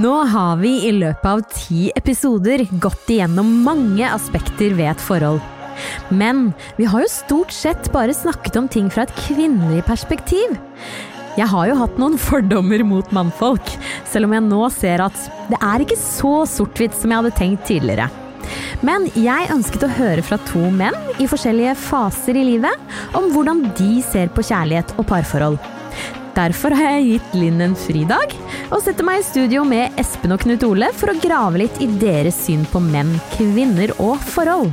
Nå har vi i løpet av ti episoder gått igjennom mange aspekter ved et forhold. Men vi har jo stort sett bare snakket om ting fra et kvinnelig perspektiv. Jeg har jo hatt noen fordommer mot mannfolk, selv om jeg nå ser at det er ikke så sort-hvitt som jeg hadde tenkt tidligere. Men jeg ønsket å høre fra to menn i forskjellige faser i livet om hvordan de ser på kjærlighet og parforhold. Derfor har jeg gitt Linn en fridag, og setter meg i studio med Espen og Knut Ole for å grave litt i deres syn på menn, kvinner og forhold.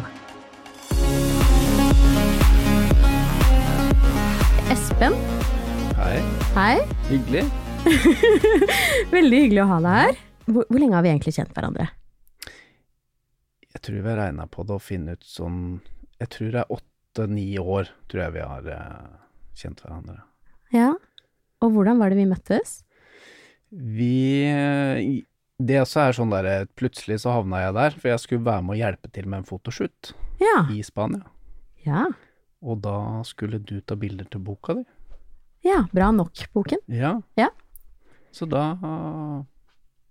Espen, Hei. hei. Hyggelig. Veldig hyggelig å ha deg her. Hvor, hvor lenge har vi egentlig kjent hverandre? Jeg tror vi har regna på det og funnet ut sånn Jeg tror det er åtte-ni år, tror jeg vi har eh, kjent hverandre. Ja. Og hvordan var det vi møttes? Vi eh, Det også er sånn derre Plutselig så havna jeg der, for jeg skulle være med å hjelpe til med en fotoshoot Ja. i Spania. Ja. Og da skulle du ta bilder til boka di. ja bra nok-boken. Ja. Ja. Så da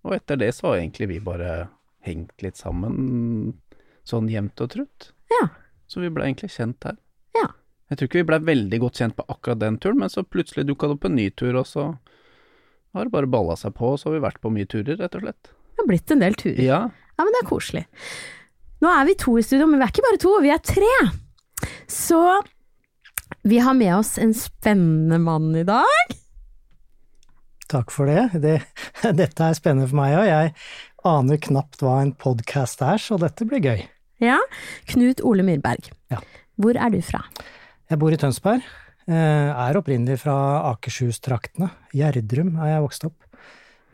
Og etter det så har egentlig vi bare hengt litt sammen sånn jevnt og trutt. Ja. Så vi ble egentlig kjent her. Ja. Jeg tror ikke vi ble veldig godt kjent på akkurat den turen, men så plutselig dukka det opp en ny tur, og så har det bare balla seg på, og så har vi vært på mye turer, rett og slett. Det har blitt en del turer. Ja. Ja, men det er koselig. Nå er vi to i studio, men vi er ikke bare to, vi er tre. Så vi har med oss en spennende mann i dag. Takk for det. det. Dette er spennende for meg òg. Jeg aner knapt hva en podkast er, så dette blir gøy. Ja, Knut Ole Myrberg. Ja. Hvor er du fra? Jeg bor i Tønsberg. eh, Er opprinnelig fra Akershus-traktene. Gjerdrum er jeg vokst opp.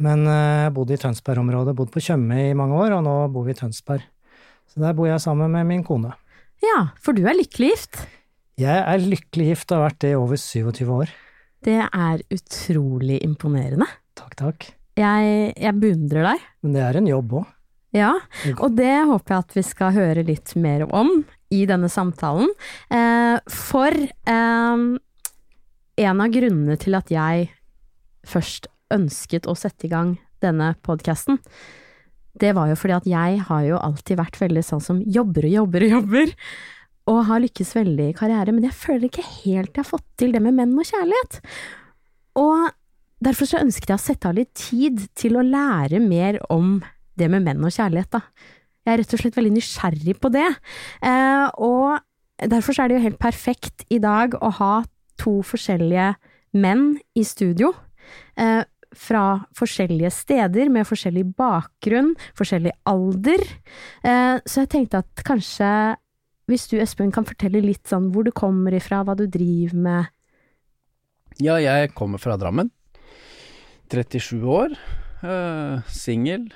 Men eh, jeg bodde i Tønsberg-området, bodd på Tjøme i mange år, og nå bor vi i Tønsberg. Så der bor jeg sammen med min kone. Ja, for du er lykkelig gift. Jeg er lykkelig gift og har vært det i over 27 år. Det er utrolig imponerende. Takk, takk. Jeg, jeg beundrer deg. Men det er en jobb òg. Ja, og det håper jeg at vi skal høre litt mer om i denne samtalen. Eh, for eh, en av grunnene til at jeg først ønsket å sette i gang denne podkasten, det var jo fordi at jeg har jo alltid vært veldig sånn som jobber og jobber og jobber, og har lykkes veldig i karriere, men jeg føler ikke helt jeg har fått til det med menn og kjærlighet. Og derfor så ønsket jeg å sette av litt tid til å lære mer om det med menn og kjærlighet, da. Jeg er rett og slett veldig nysgjerrig på det. Eh, og derfor er det jo helt perfekt i dag å ha to forskjellige menn i studio. Eh, fra forskjellige steder, med forskjellig bakgrunn, forskjellig alder. Eh, så jeg tenkte at kanskje, hvis du Espen kan fortelle litt sånn hvor du kommer ifra, hva du driver med. Ja, jeg kommer fra Drammen. 37 år. Uh, Singel.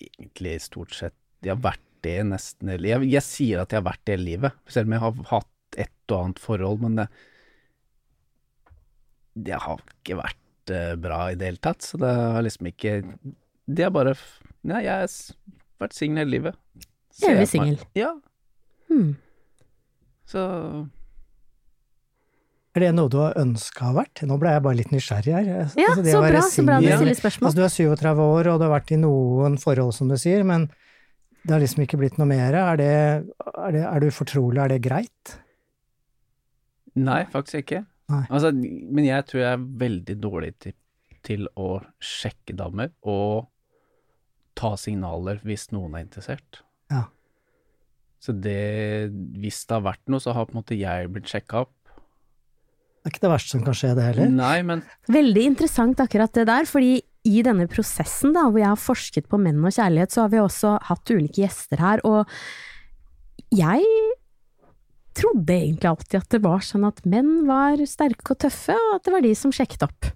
Egentlig stort sett Jeg har vært det nesten hele jeg, jeg sier at jeg har vært det hele livet, selv om jeg har hatt et og annet forhold, men det, det har ikke vært eh, bra i det hele tatt, så det har liksom ikke Det er bare Nei, jeg har vært singel hele livet. Evig singel. Ja, Hmm. så Er det noe du har ønska har vært? Nå ble jeg bare litt nysgjerrig her. Ja, Altså, så bra, så bra du stiller spørsmål. Altså, du er 37 år, og du har vært i noen forhold, som du sier, men det har liksom ikke blitt noe mer. Er, det, er, det, er du fortrolig, er det greit? Nei, faktisk ikke. Nei. Altså, men jeg tror jeg er veldig dårlig til, til å sjekke damer og ta signaler hvis noen er interessert. Ja. Så det, hvis det har vært noe, så har på en måte jeg blitt sjekka opp. Det er ikke det verste som kan skje, det heller. Nei, men Veldig interessant akkurat det der, fordi i denne prosessen da, hvor jeg har forsket på menn og kjærlighet, så har vi også hatt ulike gjester her, og jeg trodde egentlig alltid at det var sånn at menn var sterke og tøffe, og at det var de som sjekket opp.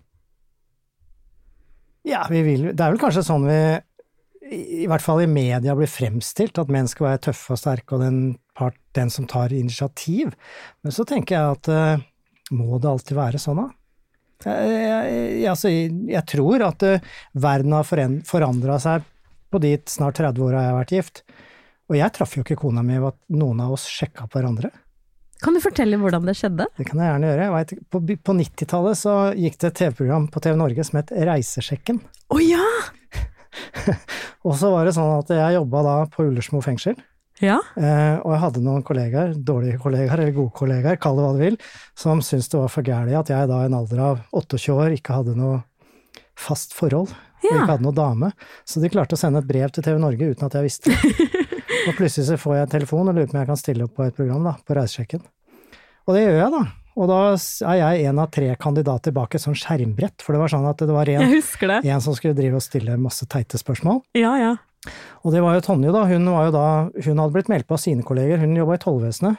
Ja, vi vil, det er vel kanskje sånn vi, i, hvert fall i media, blir fremstilt, at menn skal være tøffe og sterke, og den, part, den som tar initiativ. Men så tenker jeg at eh, må det alltid være sånn, da? Jeg, jeg, altså, jeg, tror at eh, verden har forandra seg på de snart 30 åra jeg har vært gift. Og jeg traff jo ikke kona mi ved at noen av oss sjekka på hverandre. Kan du fortelle hvordan det skjedde? Det kan jeg gjerne gjøre. Jeg vet, på på 90-tallet så gikk det et TV-program på TV Norge som het Reisesjekken. Å ja! og så var det sånn at jeg jobba da på Ullersmo fengsel. Ja. Eh, og jeg hadde noen kollegaer, dårlige kollegaer eller gode kollegaer, kall det hva du vil, som syntes det var for gærent at jeg da i en alder av 28 år ikke hadde noe fast forhold, og ikke hadde noe dame. Så de klarte å sende et brev til TV Norge uten at jeg visste det. og plutselig så får jeg en telefon og lurer på om jeg kan stille opp på et program da, på Reisesjekken. Og det gjør jeg, da. Og da er jeg en av tre kandidater bak et sånt skjermbrett, for det var sånn at det var en, det. en som skulle drive og stille masse teite spørsmål. Ja, ja. Og det var jo Tonje, da. Hun, var jo da, hun hadde blitt meldt på av sine kolleger, hun jobba i tollvesenet.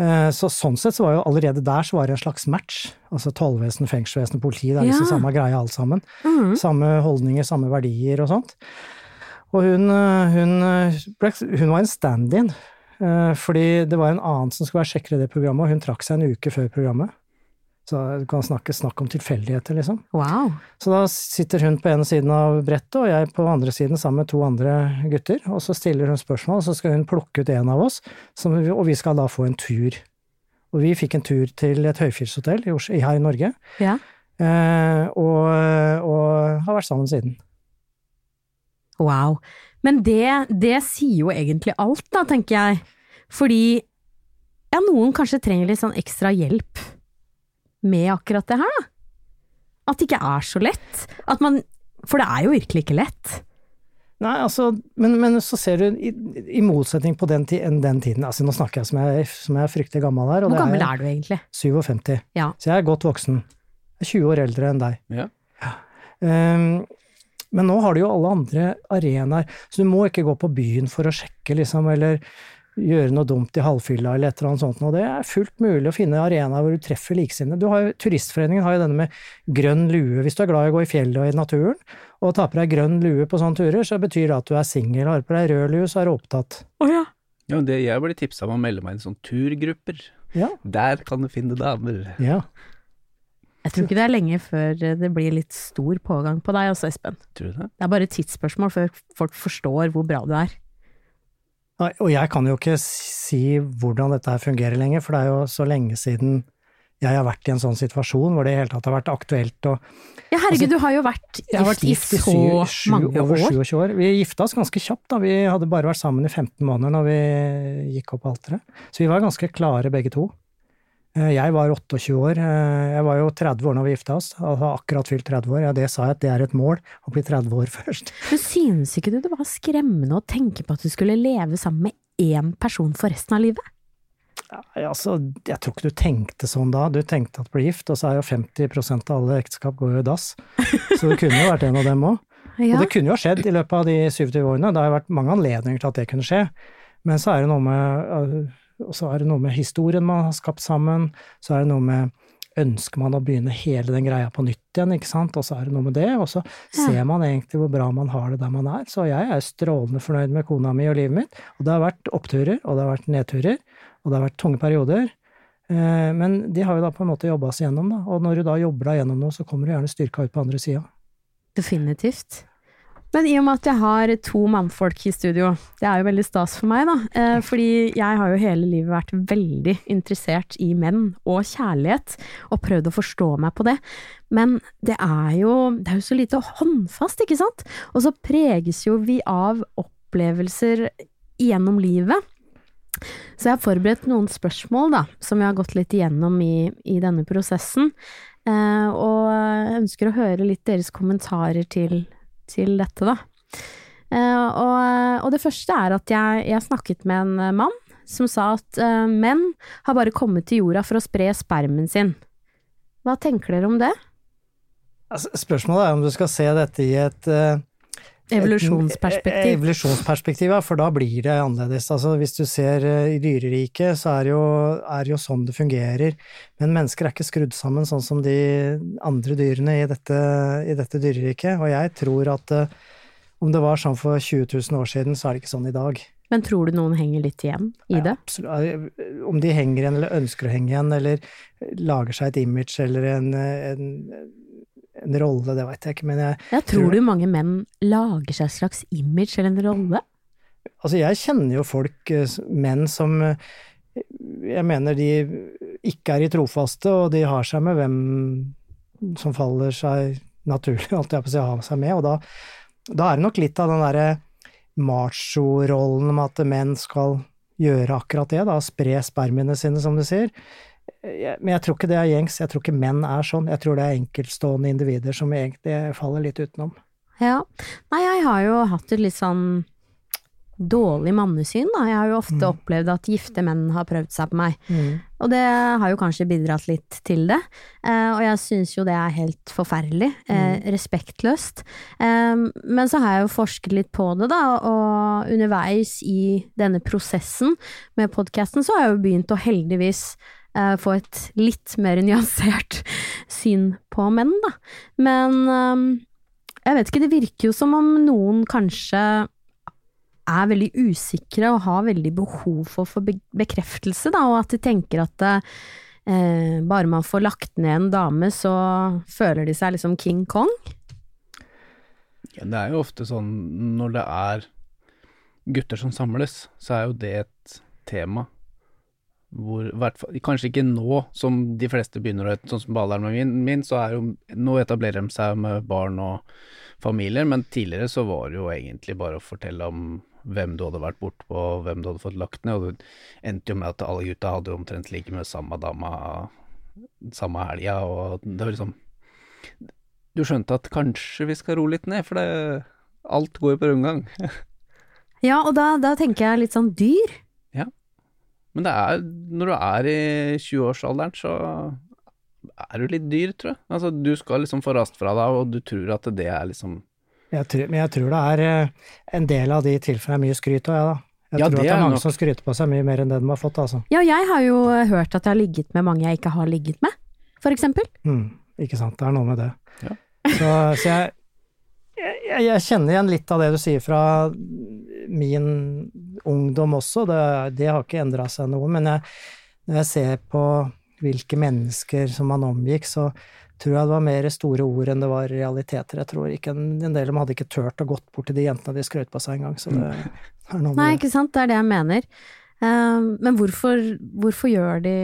Eh, Så sånn sett så var jo allerede der så var det en slags match. Altså tollvesen, fengselsvesen, politi, det er liksom Ja. samme greia alt sammen. Mm. Samme holdninger, samme verdier og sånt. Og hun, eh, hun, eh, hun var en stand-in, fordi det var en annen som skulle være sjekker i det programmet, og hun trakk seg en uke før programmet. Så du kan snakke, snakk om tilfeldigheter, liksom. Wow. Så da sitter hun på ene siden av brettet, og jeg på andre siden sammen med to andre gutter, og så stiller hun spørsmål, og så skal hun plukke ut en av oss, som, vi- og vi skal da få en tur. Og vi fikk en tur til et høyfjellshotell her i Norge, Ja. eh, og, og har vært sammen siden. Wow. Men det, det sier jo egentlig alt, da, tenker jeg. Fordi ja, noen kanskje trenger litt sånn ekstra hjelp med akkurat det her, da. At det ikke er så lett. At man For det er jo virkelig ikke lett. Nei, altså, men, men så ser du, i, i motsetning på den, enn den tiden altså Nå snakker jeg som jeg, som jeg er fryktelig gammel her, og Hvor gammel er, er du egentlig? 57. Ja. Så jeg er godt voksen. Jeg er 20 år eldre enn deg. Ja. Um, men nå har du jo alle andre arenaer, så du må ikke gå på byen for å sjekke, liksom, eller gjøre noe dumt i halvfylla eller et eller annet sånt. Og det er fullt mulig å finne arenaer hvor du treffer likesinnede. Du har jo, Turistforeningen har jo denne med grønn lue. Hvis du er glad i å gå i fjellet og i naturen, og tar på deg grønn lue på sånne turer, så betyr det at du er singel. Har du på deg rød lue, så er du opptatt. Oh, ja. Ja, det, jeg ble tipsa om å melde meg inn i sånne turgrupper. Ja. Der kan du finne damer. ja. Jeg tror ikke det er lenge før det blir litt stor pågang på deg også, Espen. Tror du det? Det er bare et tidsspørsmål før folk forstår hvor bra du er. Nei, Og jeg kan jo ikke si hvordan dette her fungerer lenger, for det er jo så lenge siden jeg har vært i en sånn situasjon hvor det i hele tatt har vært aktuelt å Ja, herregud, du har jo vært gift, har vært gift i så syv, mange over år. 27 år. Vi gifta oss ganske kjapt, da. Vi hadde bare vært sammen i 15 måneder når vi gikk opp alteret. Så vi var ganske klare begge to. Eh, Jeg var 28 år. eh, Jeg var jo 30 år når vi gifta oss. Altså akkurat fylt 30 år. Ja, det sa jeg at det er et mål, å bli 30 år først. Men synes ikke du det var skremmende å tenke på at du skulle leve sammen med én person for resten av livet? Ja, altså, jeg tror ikke du tenkte sånn da. Du tenkte at du ble gift, og så er jo 50% av alle ekteskap går jo i dass. Så det kunne jo vært en av dem òg. Ja. Og det kunne jo ha skjedd i løpet av de 27 årene. Det har jo vært mange anledninger til at det kunne skje. Men så er det noe med, og så er det noe med historien man har skapt sammen. Så er det noe med Ønsker man å begynne hele den greia på nytt igjen, ikke sant? Og så er det noe med det. Og så ser man egentlig hvor bra man har det der man er. Så jeg er strålende fornøyd med kona mi og livet mitt. Og det har vært oppturer, og det har vært nedturer, og det har vært tunge perioder. Eh, Men de har jo da på en måte jobba seg gjennom, da. Og når du da jobber deg gjennom noe, så kommer du gjerne styrka ut på andre sida. Definitivt. Men i og med at jeg har to mannfolk i studio, det er jo veldig stas for meg, da. Eh, fordi jeg har jo hele livet vært veldig interessert i menn og kjærlighet, og prøvd å forstå meg på det. Men det er jo, det er jo så lite håndfast, ikke sant? Og så preges jo vi av opplevelser gjennom livet. Så jeg har forberedt noen spørsmål, da, som vi har gått litt igjennom i, i denne prosessen. Eh, og ønsker å høre litt deres kommentarer til, til dette, da. Eh, og, og det første er at jeg, jeg snakket med en eh, mann som sa at eh, menn har bare kommet til jorda for å spre spermen sin. Hva tenker dere om det? Altså, spørsmålet er om du skal se dette i et eh, Evolusjonsperspektiv. Et, evolusjonsperspektiv, ja, for da blir det annerledes. Altså, hvis du ser eh, i dyreriket, så er det jo, er det jo sånn det fungerer. Men mennesker er ikke skrudd sammen sånn som de andre dyrene i dette, i dette dyreriket. Og jeg tror at eh, om det var sånn for 20 000 år siden, så er det ikke sånn i dag. Men tror du noen henger litt igjen i det? Ja, absolutt. Om de henger igjen, eller ønsker å henge igjen, eller lager seg et image eller en, en, en rolle, det veit jeg ikke, men jeg, Jeg tror du mange menn lager seg et slags image eller en rolle? Altså, jeg kjenner jo folk, eh, menn som eh, jeg mener de ikke er i trofaste, og de har seg med hvem som faller seg naturlig, alt jeg på å si, å ha seg med, og da, da er det nok litt av den derre macho-rollen med at menn skal gjøre akkurat det, da, spre spermiene sine, som du sier. Jeg- Men jeg tror ikke det er gjengs, jeg tror ikke menn er sånn, jeg tror det er enkeltstående individer som egentlig faller litt utenom. Ja. Nei, jeg har jo hatt et litt sånn dårlig mannesyn, da. Jeg har jo ofte Mm. opplevd at gifte menn har prøvd seg på meg. Og det har jo kanskje bidratt litt til det. Eh, og jeg syns jo det er helt forferdelig. Eh, respektløst. Eh, men så har jeg jo forsket litt på det, da, og underveis i denne prosessen med podkasten, så har jeg jo begynt å heldigvis eh, få et litt mer nyansert syn på menn, da. Men eh, jeg vet ikke, det virker jo som om noen kanskje er veldig usikre og har veldig behov for å få bekreftelse, da, og at de tenker at eh, bare man får lagt ned en dame, så føler de seg liksom King Kong. Ja, det er jo ofte sånn når det er gutter som samles, så er jo det et tema hvor hvert Kanskje ikke nå, som de fleste begynner å Sånn som på min, min, så er jo Nå etablerer de seg med barn og familier, men tidligere så var det jo egentlig bare å fortelle om hvem du hadde vært bortpå, og hvem du hadde fått lagt ned, og det endte jo med at alle gutta hadde jo omtrent like med samme dama samme helga, og det var liksom Du skjønte at kanskje vi skal roe litt ned, for det Alt går jo på rundgang. Ja, og da, da tenker jeg litt sånn dyr. Men det er, når du er i 20-årsalderen, så er du litt dyr, tror jeg. Altså, du skal liksom få rast fra deg, og du tror at det er liksom Jeg tror, men jeg tror det er eh, en del av de tilfellene er mye skryt av, jeg, da. Jeg Ja, tror det at det er er mange nok. som skryter på seg mye mer enn det de har fått, altså. Ja, jeg har jo hørt at jeg har ligget med mange jeg ikke har ligget med, for eksempel. Mm, ikke sant, det er noe med det. Ja. Så, så jeg, jeg, jeg kjenner igjen litt av det du sier fra min ungdom også, det, det har ikke endra seg noe, men jeg, når jeg ser på hvilke mennesker som man omgikk, så tror jeg det var mer store ord enn det var realiteter. Jeg tror ikke en, en del av dem hadde ikke turt å gått bort til de jentene de skrøt på seg engang, så det noe med Nei, ikke sant, det er det jeg mener. Eh, men hvorfor, hvorfor gjør de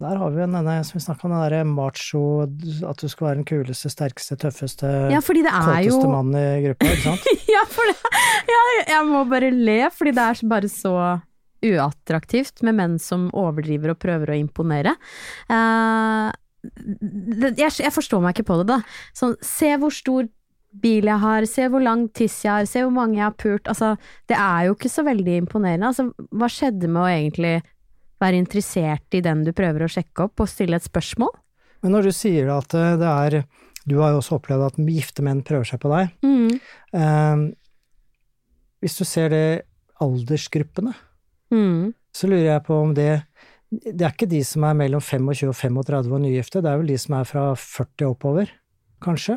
Der har vi jo denne som vi snakka om, den derre macho, at du skal være den kuleste, sterkeste, tøffeste, Ja, fordi det er jo kåteste mannen i gruppa, ikke sant? Ja, for det, ja, jeg må bare le, fordi det er bare så uattraktivt med menn som overdriver og prøver å imponere. Uh, det, jeg, jeg forstår meg ikke på det, da. Sånn, se hvor stor bil jeg har, se hvor lang tiss jeg har, se hvor mange jeg har pult. Altså, det er jo ikke så veldig imponerende. Altså, hva skjedde med å egentlig være interessert i den du prøver å sjekke opp, og stille et spørsmål? Men når du sier at eh, det er Du har jo også opplevd at gifte menn prøver seg på deg. Mm. Eh, hvis du ser det aldersgruppene, Mm. så lurer jeg på om det Det er ikke de som er mellom 25 og 35 og nygifte, det er vel de som er fra 40 og oppover, kanskje?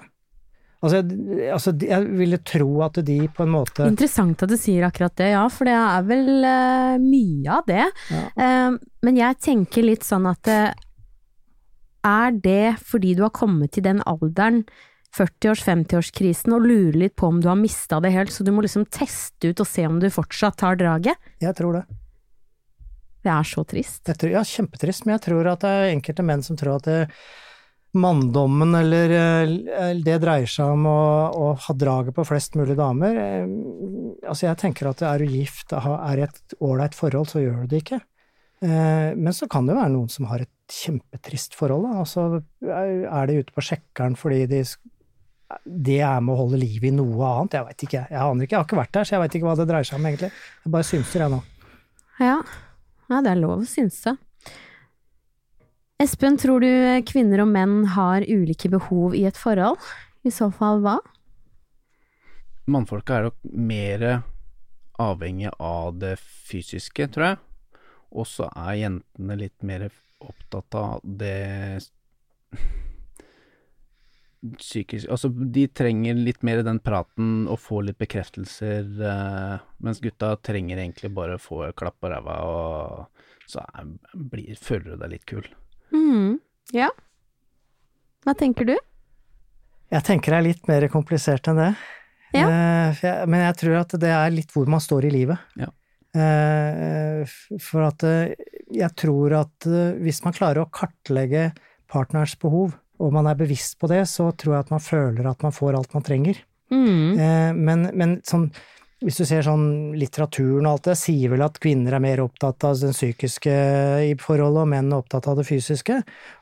Altså, altså, jeg ville tro at de på en måte Interessant at du sier akkurat det, ja, for det er vel uh, mye av det. Ja. Uh, men jeg tenker litt sånn at uh, er det fordi du har kommet til den alderen, 40-års, 50-årskrisen, og lurer litt på om du har mista det helt, så du må liksom teste ut og se om du fortsatt tar draget? Jeg tror det. Det er så trist. Tror, ja, kjempetrist, men jeg tror at det er enkelte menn som tror at det, manndommen eller eh, det dreier seg om å, å ha draget på flest mulig damer. Eh, Altså, jeg tenker at er du gift, er i et ålreit forhold, så gjør du det ikke. Eh, Men så kan det være noen som har et kjempetrist forhold. Altså, er de ute på sjekkeren fordi de det er med å holde liv i noe annet, jeg veit ikke. Jeg aner ikke, jeg har ikke vært der, så jeg veit ikke hva det dreier seg om, egentlig. Jeg bare synser, jeg nå. Ja. ja, det er lov å synse. Espen, tror du kvinner og menn har ulike behov i et forhold? I så fall hva? Mannfolka er nok mer avhengig av det fysiske, tror jeg. Og så er jentene litt mer opptatt av det psykisk Altså, de trenger litt mer den praten og få litt bekreftelser, eh, mens gutta trenger egentlig bare å få klapp på ræva, og så er, blir, føler du deg litt kul. Mhm. Ja. Hva tenker du? Jeg tenker det er litt mer komplisert enn det. Ja. Eh, men jeg tror at det er litt hvor man står i livet. Ja. Eh, for at eh, jeg tror at hvis man klarer å kartlegge partners behov, og man er bevisst på det, så tror jeg at man føler at man får alt man trenger. Mm. Eh, men, men sånn, hvis du ser sånn litteraturen og alt det, sier vel at kvinner er mer opptatt av den psykiske i forholdet, og menn er opptatt av det fysiske.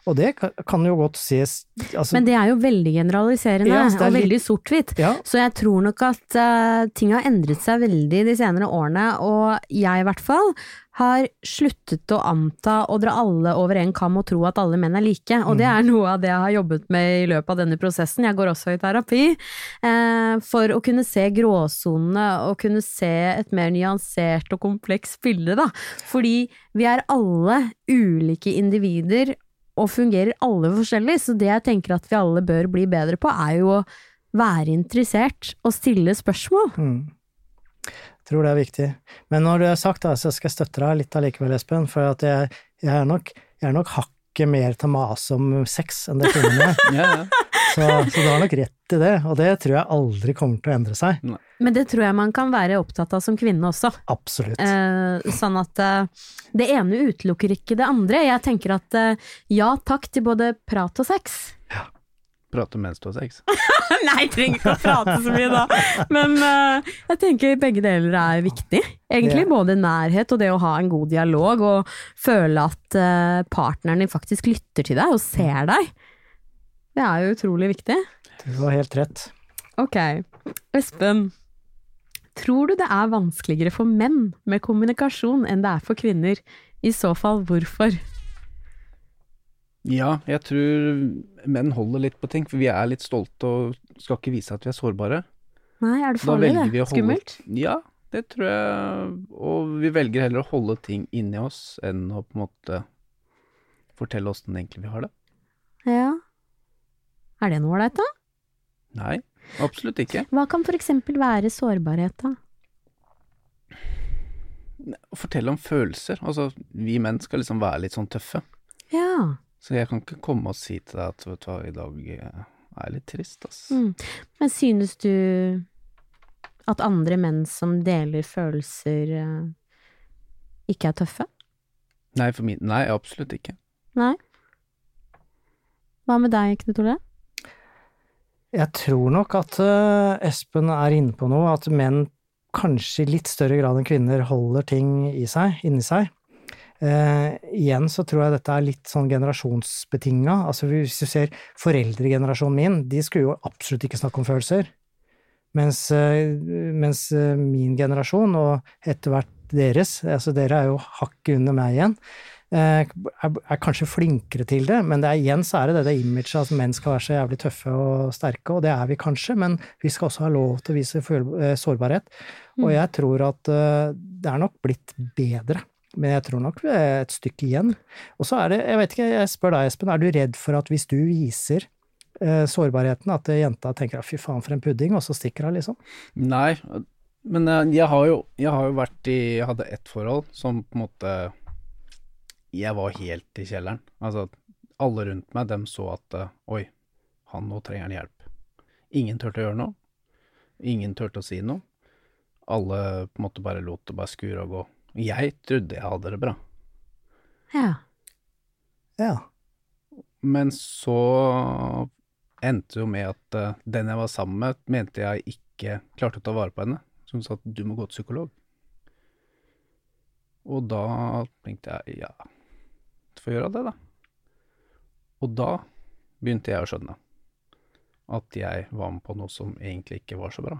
Og det kan- jo godt ses altså, Men det er jo veldig generaliserende, Ja, og veldig sort-hvitt. Ja, Så jeg tror nok at uh, ting har endret seg veldig de senere årene, og jeg i hvert fall har sluttet å anta og dra alle over en kam og tro at alle menn er like, og det er noe av det jeg har jobbet med i løpet av denne prosessen. Jeg går også i terapi, eh, for å kunne se gråsonene og kunne se et mer nyansert og komplekst bilde, da. Fordi vi er alle ulike individer og fungerer alle forskjellig, så det jeg tenker at vi alle bør bli bedre på, er jo å være interessert og stille spørsmål. mm. tror det er viktig. Men når du har sagt det, så skal jeg støtte deg litt allikevel, Espen, for at jeg, jeg er nok, jeg er nok hakket mer til å mase om sex enn det kvinnene er. Ja, ja. Så, så du har nok rett i det, og det tror jeg aldri kommer til å endre seg. Men det tror jeg man kan være opptatt av som kvinne også. Absolutt. Eh, sånn at eh, det ene utelukker ikke det andre. Jeg tenker at eh, ja takk til både prat og sex. Ja. Prate mens du har sex. Nei, trenger ikke å prate så mye da. Men eh, jeg tenker begge deler er viktig. Egentlig yeah. både nærhet og det å ha en god dialog, og føle at eh, partneren din faktisk lytter til deg og ser deg. Det er jo utrolig viktig. Du har helt rett. Ok, Espen. Tror du det er vanskeligere for menn med kommunikasjon enn det er for kvinner? I så fall, hvorfor? Ja, jeg tror menn holder litt på ting, for vi er litt stolte og skal ikke vise at vi er sårbare. Nei, er det farlig, det? holde Skummelt? Ja, det tror jeg. Og vi velger heller å holde ting inni oss enn å på en måte fortelle åssen egentlig vi har det. Ja. Er det noe ålreit, da? Nei, absolutt ikke. Hva kan for eksempel være sårbarhet, da? Fortelle om følelser. Altså, vi menn skal liksom være litt sånn tøffe. Ja. Så jeg kan ikke komme og si til deg at vet du hva, i dag eh, er jeg litt trist, ass. Mm. Men synes du at andre menn som deler følelser, eh, ikke er tøffe? Nei, for min Nei, absolutt ikke. Nei? Hva med deg, Knut Ole? Jeg tror nok at eh, Espen er inne på noe, at menn kanskje i litt større grad enn kvinner holder ting i seg, inni seg. Eh, igjen så tror jeg dette er litt sånn generasjonsbetinga. Altså hvis du ser foreldregenerasjonen min, de skulle jo absolutt ikke snakke om følelser. Mens, eh, mens eh, min generasjon, og etter hvert deres, altså dere er jo hakket under meg igjen, er, er kanskje flinkere til det, men det er, igjen så er det det, det imaget at menn skal være så jævlig tøffe og sterke, og det er vi kanskje, men vi skal også ha lov til å vise eh, sårbarhet. Og jeg tror at eh, det er nok blitt bedre, men jeg tror nok vi er et stykke igjen. Og så er det, jeg vet ikke, jeg spør deg Espen, er du redd for at hvis du viser eh, sårbarheten, at jenta tenker fy faen for en pudding, og så stikker hun, liksom? Nei, men eh, jeg har jo, jeg har jo vært i Jeg hadde ett forhold som på en måte Jeg var helt i kjelleren. Altså, alle rundt meg, dem så at eh, Oi, han nå trenger han hjelp. Ingen turte å gjøre noe. Ingen turte å si noe. Alle på en måte bare lot det bare skure og gå. Jeg trodde jeg hadde det bra. Ja. Ja. Men så endte jo med at eh, den jeg var sammen med, mente jeg ikke klarte å ta vare på henne. Så hun sa at du må gå til psykolog. Og da tenkte jeg ja, får gjøre det, da. Og da begynte jeg å skjønne at jeg var med på noe som egentlig ikke var så bra.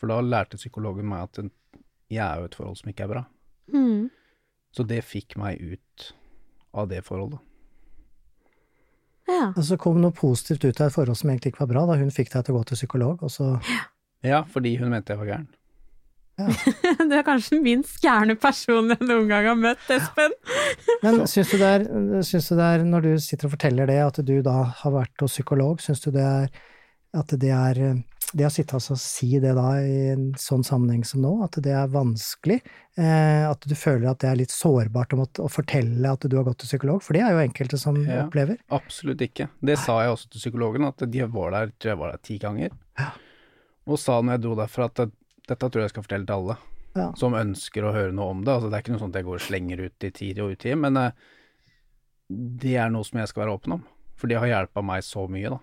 For da lærte psykologen meg at jeg er jo et forhold som ikke er bra. Mm. Så det fikk meg ut av det forholdet. Ja. Og så kom noe positivt ut av et forhold som egentlig ikke var bra, da hun fikk deg til å gå til psykolog, og så Ja, fordi hun mente jeg var gæren. Du er kanskje den minst gærne personen jeg noen gang har møtt, Espen. Men syns du, det er, syns du det er, når du sitter og forteller det, at du da har vært hos psykolog, syns du det er at det er det å sitte og si det da i en sånn sammenheng som nå, at det er vanskelig, eh, at du føler at det er litt sårbart om å, å fortelle at du har gått til psykolog, for det er jo enkelte som Ja. opplever. Absolutt ikke. Det sa jeg også til psykologen, at de var der, jeg var der ti ganger. Ja. Og sa når jeg dro derfra at dette tror jeg jeg skal fortelle til alle Ja. som ønsker å høre noe om det. Altså, det er ikke noe sånt jeg går og slenger ut i tid og utid, men uh, det er noe som jeg skal være åpen om. For det har hjelpa meg så mye, da.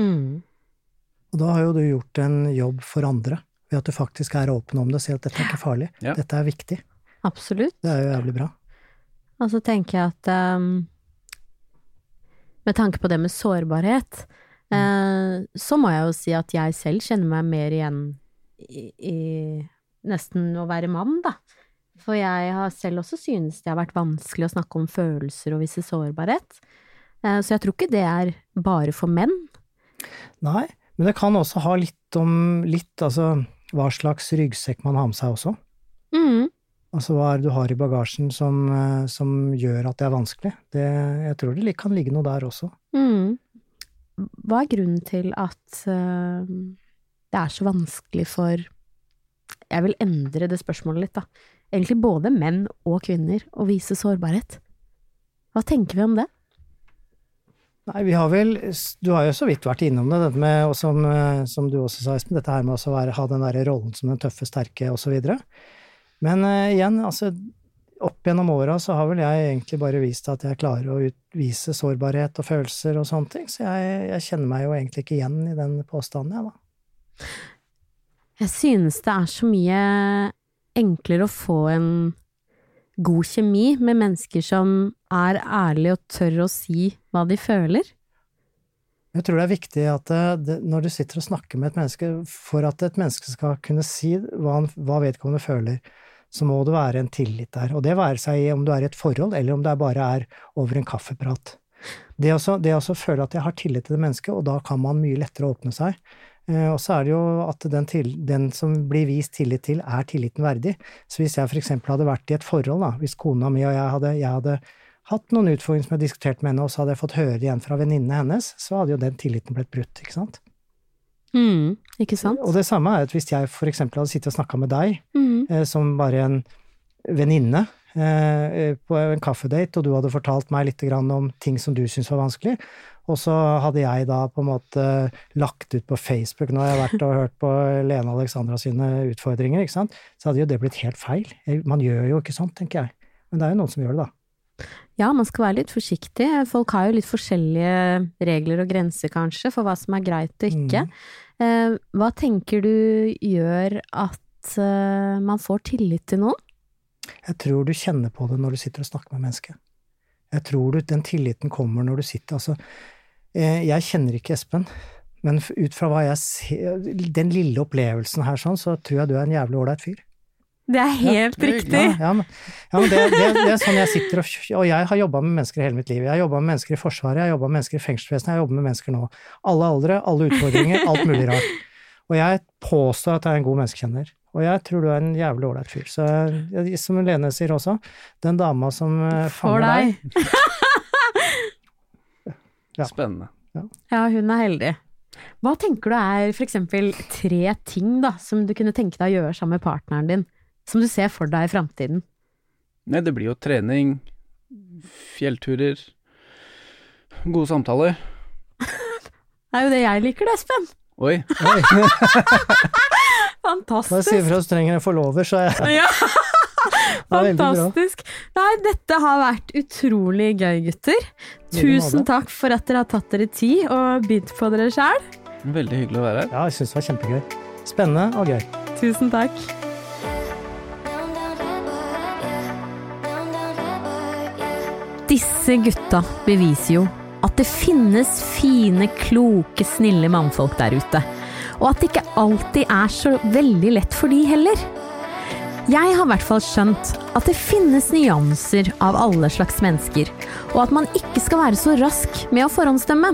Mm. Og da har jo du gjort en jobb for andre, ved at du faktisk er åpen om det og sier at dette er ikke farlig, Ja. dette er viktig. Absolutt. Det er jo jævlig bra. Og så tenker jeg at um, med tanke på det med sårbarhet, eh, så må jeg jo si at jeg selv kjenner meg mer igjen i, i nesten å være mann, da. For jeg har selv også synes det har vært vanskelig å snakke om følelser og vise sårbarhet. Eh, så jeg tror ikke det er bare for menn. Nei, men det kan også ha litt om litt, altså hva slags ryggsekk man har med seg også. Mm. Altså hva er det du har i bagasjen som, eh, som gjør at det er vanskelig? Det, jeg tror det kan ligge noe der også. Mm. Hva er grunnen til at eh, det er så vanskelig for Jeg vil endre det spørsmålet litt, da. Egentlig både menn og kvinner å vise sårbarhet. Hva tenker vi om det? Nei, vi har vel Du har jo så vidt vært innom det, dette med, og som, eh, som du også sa, Espen, dette her med å ha den derre rollen som den tøffe, sterke, videre. Men uh, igjen, altså opp gjennom åra så har vel jeg egentlig bare vist at jeg klarer å utvise sårbarhet og følelser og sånne ting, så jeg, jeg kjenner meg jo egentlig ikke igjen i den påstanden, jeg, da. Jeg synes det er så mye enklere å få en god kjemi med mennesker som er ærlige og tør å si hva de føler. Jeg tror det er viktig at det, det, når du sitter og snakker med et menneske, for at et menneske skal kunne si hva, han, hva vedkommende føler, så må det være en tillit der. Og det være seg om du er i et forhold, eller om det bare er over en kaffeprat. Det å føle at jeg har tillit til det mennesket, og da kan man mye lettere åpne seg. Eh, og så er det jo at den, til, den, som blir vist tillit til, er tilliten verdig. Så hvis jeg eksempel hadde vært i et forhold, da, hvis kona mi og jeg hadde, jeg hadde hatt noen utfordringer som jeg diskuterte med henne, og så hadde jeg fått høre igjen fra venninnene hennes, så hadde jo den tilliten blitt brutt, ikke sant? Mm, ikke sant? Og det samme er at hvis jeg eksempel hadde sittet og snakka med deg, Mm. eh, som bare en venninne eh, på en kaffedate, og du hadde fortalt meg litt om ting som du syntes var vanskelig, og så hadde jeg da på en måte lagt ut på Facebook, nå har jeg vært og hørt på Lene Alexandra sine utfordringer, ikke sant, så hadde jo det blitt helt feil. Man gjør jo ikke sånt, tenker jeg. Men det er jo noen som gjør det, da. Ja, man skal være litt forsiktig. Folk har jo litt forskjellige regler og grenser, kanskje, for hva som er greit og ikke. Mm. Eh, hva tenker du gjør at eh, man får tillit til noen? Jeg tror du kjenner på det når du sitter og snakker med mennesket. Jeg tror du, den tilliten kommer når du sitter Altså, eh, jeg kjenner ikke Espen, men ut fra hva jeg ser, den lille opplevelsen her sånn, så tror jeg du er en jævlig ålreit fyr. Det er helt er riktig! Ja, ja, men, ja, men det, det, det er sånn jeg sitter og Og jeg har jobba med mennesker hele mitt liv. Jeg har jobba med mennesker i Forsvaret, jeg har jobba med mennesker i fengselsvesenet, jeg har jobba med mennesker nå. Alle aldre, alle utfordringer, alt mulig rart. Og jeg påstår at jeg er en god menneskekjenner. Og jeg tror du er en jævlig ålreit fyr. Så jeg- som Lene sier også, den dama som eh, For fanger deg deg. Ja. Spennende. Ja, hun er heldig. Hva tenker du er for eksempel tre ting da, som du kunne tenke deg å gjøre sammen med partneren din, som du ser for deg i framtiden? Nei, det blir jo trening, fjellturer, gode samtaler. Det er jo det jeg liker, det, Espen. Oi, Oi, Fantastisk. bare si ifra hvis du trenger en forlover, så er jeg Ja, fantastisk. Nei, dette har vært utrolig gøy, gutter. Tusen takk for at dere har tatt dere tid og bydd på dere sjæl. veldig hyggelig å være her. Ja, jeg syns det var kjempegøy. Spennende og gøy. Tusen takk. Disse gutta beviser jo at det finnes fine, kloke, snille mannfolk der ute. Og at det ikke alltid er så veldig lett for de heller. Jeg har i hvert fall skjønt at det finnes nyanser av alle slags mennesker, og at man ikke skal være så rask med å forhåndsdømme.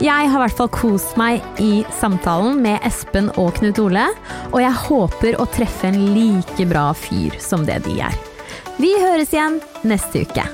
Jeg har i hvert fall kost meg i samtalen med Espen og Knut Ole, og jeg håper å treffe en like bra fyr som det de er. Vi høres igjen neste uke.